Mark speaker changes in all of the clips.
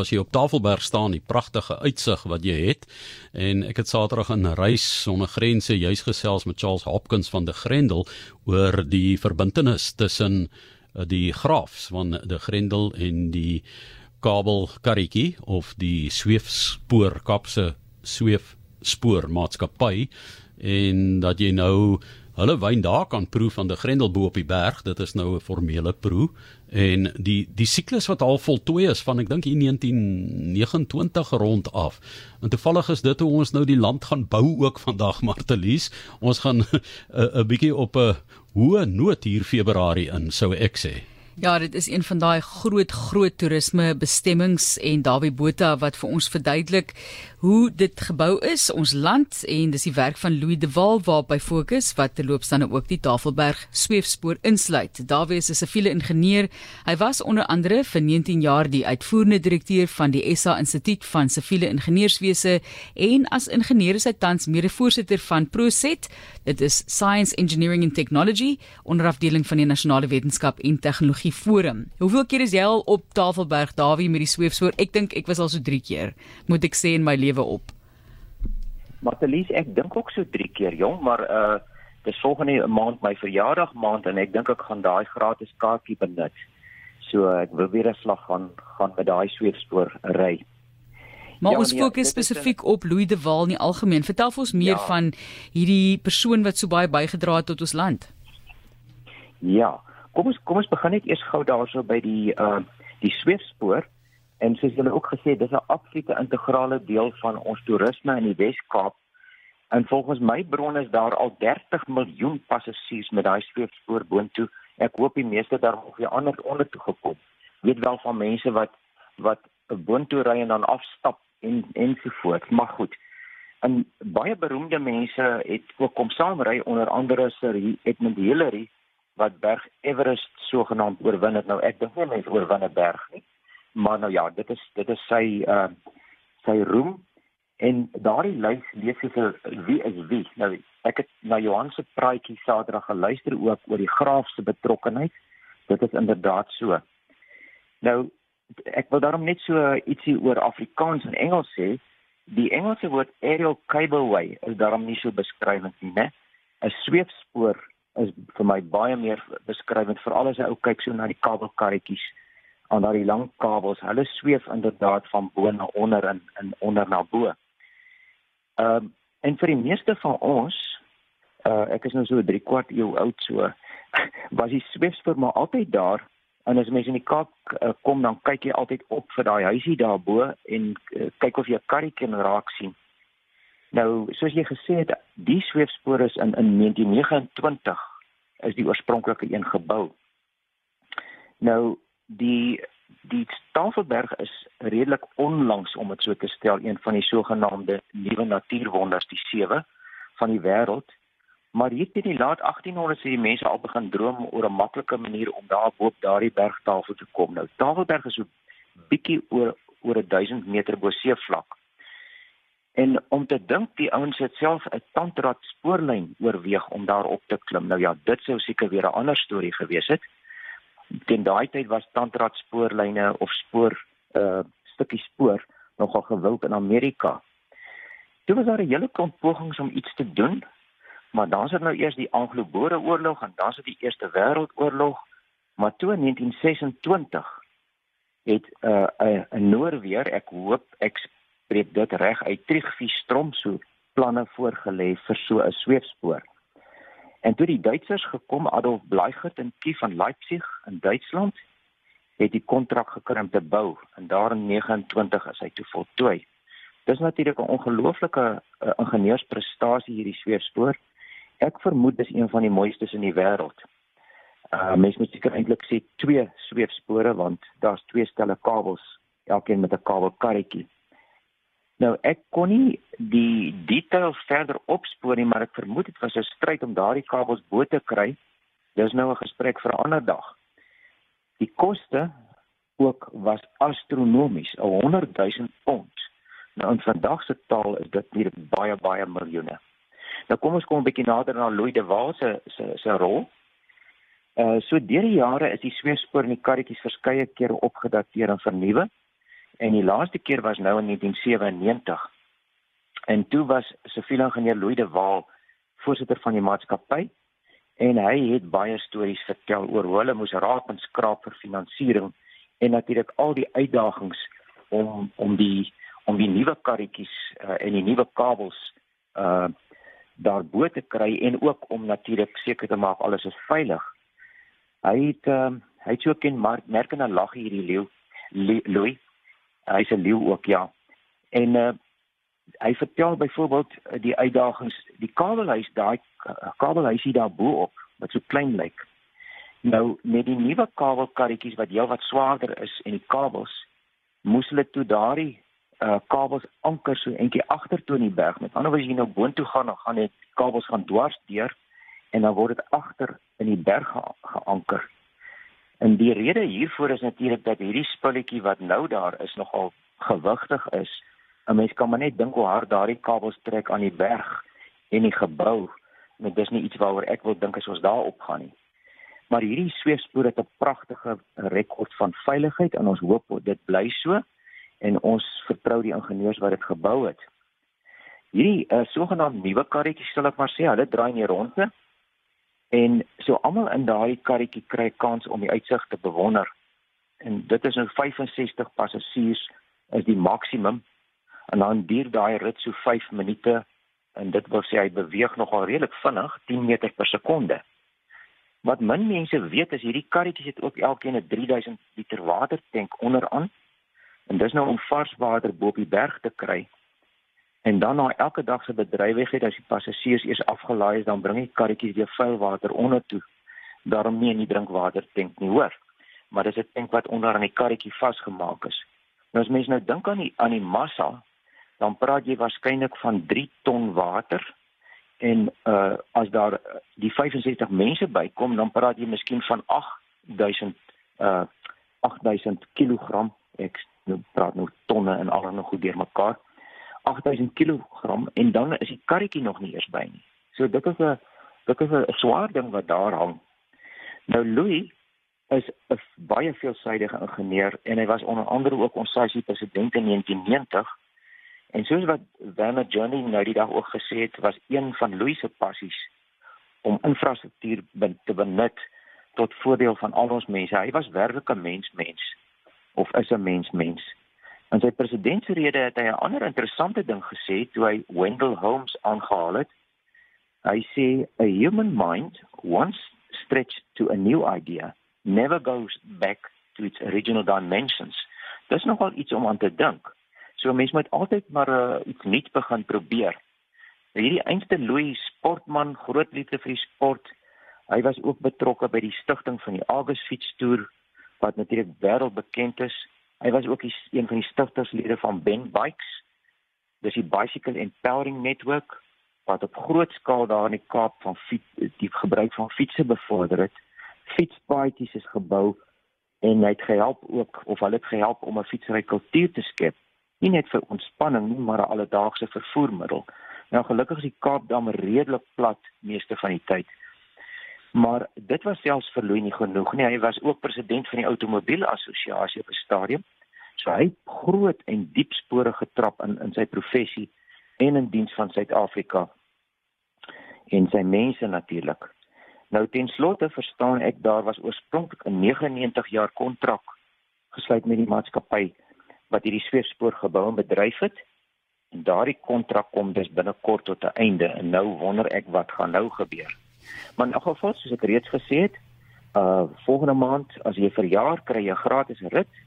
Speaker 1: as jy op Tafelberg staan, die pragtige uitsig wat jy het. En ek het Saterdag in Reis sonder grense juis gesels met Charles Hopkins van de Grendel oor die verbintenis tussen uh, die graafs van de Grendel en die kabelkarretjie of die sweefspoor kapse sweefspoor maatskappy en dat jy nou hulle wyn daar kan proe van de Grendel bo op die berg. Dit is nou 'n formele proe en die die siklus wat al voltooi is van ek dink in 1929 rond af. En toevallig is dit hoe ons nou die land gaan bou ook vandag Martelies. Ons gaan 'n bietjie op 'n hoë noot hier Februarie in sou ek sê.
Speaker 2: Ja, dit is een van daai groot groot toerisme bestemmings en Dawie Botha wat vir ons verduidelik hoe dit gebou is, ons land en dis die werk van Louis de Waal waarop hy fokus wat dan ook die Tafelberg sweefspoor insluit. Dawie is 'n siviele ingenieur. Hy was onder andere vir 19 jaar die uitvoerende direkteur van die SA Instituut van Siviele Ingenieurswese en as ingenieur is hy tans mede-voorsitter van Proset. Dit is Science Engineering and Technology onderafdeling van die Nasionale Wetenskap en Tegnologie Forum. Hoeveel keer is jy al op Tafelberg Dawie met die sweefspoor? Ek dink ek was al so 3 keer. Moet ek sê in my lewe op.
Speaker 3: Martelies, ek dink ook so 3 keer jong, maar uh dis volgende maand my verjaardag maand en ek dink ek gaan daai gratis kaartjie benut. So ek wil weer 'n slag gaan gaan met daai sweefspoor ry.
Speaker 2: Maar ja, ons nee, fokus spesifiek op Louis de Waal nie algemeen. Vertel ons meer ja. van hierdie persoon wat so baie bygedra het tot ons land.
Speaker 3: Ja, kom ons kom ons begin net eers gou daarso by die uh die sweefspoor. En soos julle ook gesê, dis 'n absolute integrale deel van ons toerisme in die Wes-Kaap. En volgens my bronne is daar al 30 miljoen passasiers met daai sweefspoor boontoe. Ek hoop die meeste daar nog weer ander onder toe gekom. Weet wel van mense wat wat boontoe ry en dan afstap en ensovoorts. Maar goed. En baie beroemde mense het ook kom saamry onder andere Sir Edmund Hillary wat Berg Everest sogenaamd oorwin het. Nou ek dink nie mense oorwin 'n berg nie maar nou ja, dit is dit is sy uh sy roem en daardie lys lees jy vir wie is wie. Nou ek het na Johan se praatjie Saterdag geluister ook oor die graaf se betrokkeheid. Dit is inderdaad so. Nou ek wil daarom net so ietsie oor Afrikaans en Engels sê. Die Engelse woord aerial cableway is daarom nie so beskrywend nie, né? 'n Sweefspoor is vir my baie meer beskrywend veral as jy ou kyk so na die kabelkarretjies aan daardie lang kabels. Hulle sweef inderdaad van bo na onder en en onder na bo. Ehm um, en vir die meeste van ons uh ek is nou so 3 kwart eeu oud so was die sweefspoor maar altyd daar en as mense in die Kaap uh, kom dan kyk jy altyd op vir daai huisie daarbo en uh, kyk of jy 'n karretjie kan raak sien. Nou soos jy gesê het die sweefspoor is in in 1929 is die oorspronklike een gebou. Nou die die Tafelberg is redelik onlangs om dit so te stel een van die sogenaamde nuwe natuurwonders die sewe van die wêreld maar hier teen die laat 1800s het die mense al begin droom oor 'n maklike manier om daar bo daardie bergtafel te kom. Nou Tafelberg is so bietjie oor oor 1000 meter bo seevlak. En om te dink die ouens het self 'n tandrad spoorlyn oorweeg om daar op te klim. Nou ja dit sou seker weer 'n ander storie gewees het teen daai tyd was tandrad spoorlyne of spoor uh stukkie spoor nogal gewild in Amerika. Toe was daar 'n hele klomp pogings om iets te doen, maar dan is dit nou eers die Anglo-Boereoorlog en dan is dit die Eerste Wêreldoorlog, maar toe in 1926 het uh 'n uh, Noorweer, ek hoop ek spreek dit reg uit Trigvi Stromso planne voorgelê vir so 'n sweefspoor. En toe die Duitsers gekom Adolf Bleichert in Kief van Leipzig in Duitsland het die kontrak gekry om te bou en daar in 29 is hy toe voltooi. Dis natuurlik 'n ongelooflike uh, ingenieursprestasie hierdie sweefspoor. Ek vermoed dis een van die mooistes in die wêreld. Uh mens moet seker eintlik sê twee sweefspore want daar's twee stelle kabels, elkeen met 'n kabelkarretjie. Nou ek kon nie die details verder opspoor nie, maar ek vermoed dit was 'n stryd om daardie kabels bo te kry. Dis nou 'n gesprek vir 'n ander dag. Die koste ook was astronomies, 100 000 pond. Nou in vandag se taal is dit nie baie baie miljoene. Nou kom ons kom 'n bietjie nader na Louis de Waal se se se rol. Uh so deur die jare is die sweefspoor en die karretjies verskeie kere opgedateer en vernuwe En die laaste keer was nou in 1997. En toe was siviele ingenieur Louis de Waal voorsitter van die maatskappy en hy het baie stories vertel oor hoe hulle moes raap en skraap vir finansiering en natuurlik al die uitdagings om om die om die nuwe karretjies uh, en die nuwe kabels uh daarbo te kry en ook om natuurlik seker te maak alles is veilig. Hy het uh, hy het so ken Mark merk en lag hierdie leeu Louis. Hy's 'n leeu ook ja. En uh hy vertel byvoorbeeld die uitdagings, die kabelhuis daai kabelhuisie daarbo op wat so klein lyk. Nou met die nuwe kabelkarretjies wat heelwat swaarder is en die kabels moes hulle toe daardie uh kabels anker so eentjie agtertoe in die berg. Met ander woorde as jy nou boontoe gaan, dan gaan die kabels gaan dwars deur en dan word dit agter in die berg ge geanker. En die rede hiervoor is natuurlik dat hierdie spulletjie wat nou daar is nogal gewigtig is. 'n Mens kan maar net dink hoe hard daardie kabels trek aan die berg en die gebou. Net dis nie iets waaroor ek wil dink as ons daar op gaan nie. Maar hierdie sweefspoor het 'n pragtige rekord van veiligheid en ons hoop dit bly so en ons vertrou die ingenieurs wat dit gebou het. Hierdie uh, sogenaamde nuwe karretjies sal ek maar sê, hulle draai nie rondte. En so almal in daai karretjie kry kans om die uitsig te bewonder. En dit is nou 65 passasiers is die maksimum. En dan duur daai rit so 5 minute en dit wil sê hy beweeg nogal redelik vinnig, 10 meter per sekonde. Wat min mense weet is hierdie karretjies het ook elkeen 'n 3000 liter watertank onderaan En dis nou om vars water bo op die berg te kry. En dan na elke dag se bedrywigheid as die passasiers eers afgelaai is, dan bring die karretjies weer vuil water onder toe. Daarom nie in die drinkwater tank nie, hoor. Maar dis 'n tank wat onder aan die karretjie vasgemaak is. Nou as mens nou dink aan die aan die massa, dan praat jy waarskynlik van 3 ton water en uh as daar die 65 mense bykom, dan praat jy miskien van 8000 uh 8000 kg ek nou praat nou tonne en al nog goed deurmekaar 8000 kg en dan is die karretjie nog nie eers by nie. So dit is 'n dit is 'n swaar ding wat daar hang. Nou Louis is 'n baie veelsidige ingenieur en hy was onder andere ook ons SAICI president in 1990. En soos wat Werner Journey nou die dag ook gesê het, was een van Louis se passies om infrastruktuur te benut tot voordeel van al ons mense. Hy was werklik 'n mens mens of is 'n mens mens. In sy presidentsrede het hy 'n ander interessante ding gesê toe hy Wendell Holmes aangehaal het. Hy sê a human mind once stretched to a new idea never goes back to its original dimensions. Dis nogal iets om aan te dink. So mense moet altyd maar uh, iets nuuts begin probeer. Hierdie einste Louis sportman, groot liefde vir die sport. Hy was ook betrokke by die stigting van die Agus fietstoer wat natuurlik wêreldbekend is. Hy was ook die, een van die stigterslede van Ben Bikes. Dis die Bicycle Empowering Network wat op groot skaal daar in die Kaap van fiets die gebruik van fietses bevorder het. Fietspaadjies is gebou en hy het gehelp ook of hulle het gehelp om 'n fietsry kultuur te skep. Nie net vir ontspanning nie, maar 'n alledaagse vervoermiddel. Nou gelukkig is die Kaap dan redelik plat meeste van die tyd. Maar dit was selfs vir Louis nie genoeg nie. Hy was ook president van die Automobielassosiasie op 'n stadium. So hy het groot en diep spore getrap in in sy professie en in diens van Suid-Afrika en sy mense natuurlik. Nou ten slotte verstaan ek daar was oorspronklik 'n 99 jaar kontrak gesluit met die maatskappy wat hierdie sweefspoor gebou en bedryf het. En daardie kontrak kom dus binnekort tot 'n einde en nou wonder ek wat gaan nou gebeur. Maar in elk geval soos ek reeds gesê het, uh volgende maand as jy verjaar kry jy gratis rit.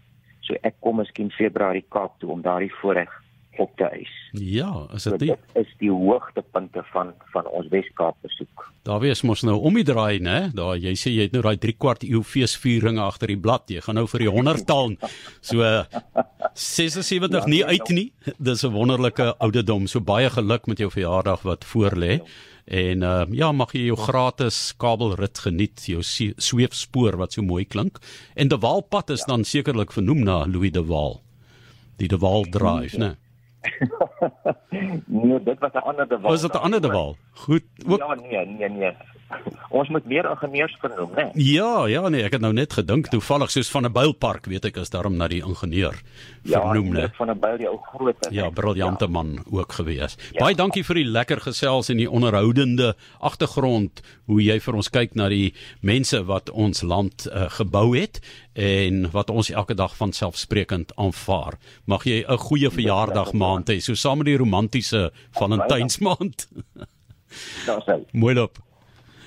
Speaker 3: So ek kom miskien Februarie Kaap toe om daardie voorreg op te eis.
Speaker 1: Ja, is dit so,
Speaker 3: dit is die hoogtepunte van van ons Wes-Kaap besoek.
Speaker 1: Daar wees mos nou om die draai, né? Daar jy sê jy het nou daai 3 kwart eeu feesvieringe agter die blad. Jy gaan nou vir die 100tal. So 76 ja, nie uit nie. Dis 'n wonderlike ouderdom. So baie geluk met jou verjaardag wat voorlê. Ja. En uh ja, mag jy jou gratis kabelrit geniet, jou sweefspoor wat so mooi klink. En De Waal pad is ja. dan sekerlik vernoem na Louis De Waal. Die De Waal Drive, né?
Speaker 3: nee, dit was 'n ander De Waal.
Speaker 1: Was dit 'n ander De Waal? Goed.
Speaker 3: Ook... Ja, nee, nee, nee. Ons moet meer ingenieurs vernoem, né?
Speaker 1: Ja, ja nee, ek het nou net gedink toevallig soos van 'n Builpark, weet ek is daarom na die ingenieur
Speaker 3: Ja,
Speaker 1: vernoem, né?
Speaker 3: Ja, van 'n Buil die ou groot. hè,
Speaker 1: Ja, briljante man ook gewees.
Speaker 3: Ja.
Speaker 1: Baie dankie vir die lekker gesels en die onderhoudende agtergrond hoe jy vir ons kyk na die mense wat ons land uh, gebou het en wat ons elke dag van selfsprekend aanvaar. Mag jy 'n goeie verjaardag maand hê, so saam met die romantiese Valentynsmaand.
Speaker 3: Daar sê.
Speaker 1: Mooi loop.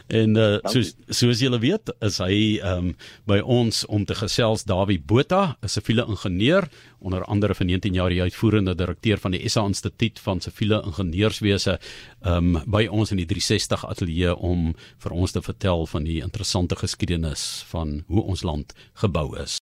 Speaker 1: En uh,
Speaker 3: Dankie.
Speaker 1: soos soos julle weet, is hy ehm um, by ons om te gesels Dawie Botha, 'n siviele ingenieur, onder andere vir 19 jaar die uitvoerende direkteur van die SA Instituut van Siviele Ingenieurswese, ehm um, by ons in die 360 ateljee om vir ons te vertel van die interessante geskiedenis van hoe ons land gebou is.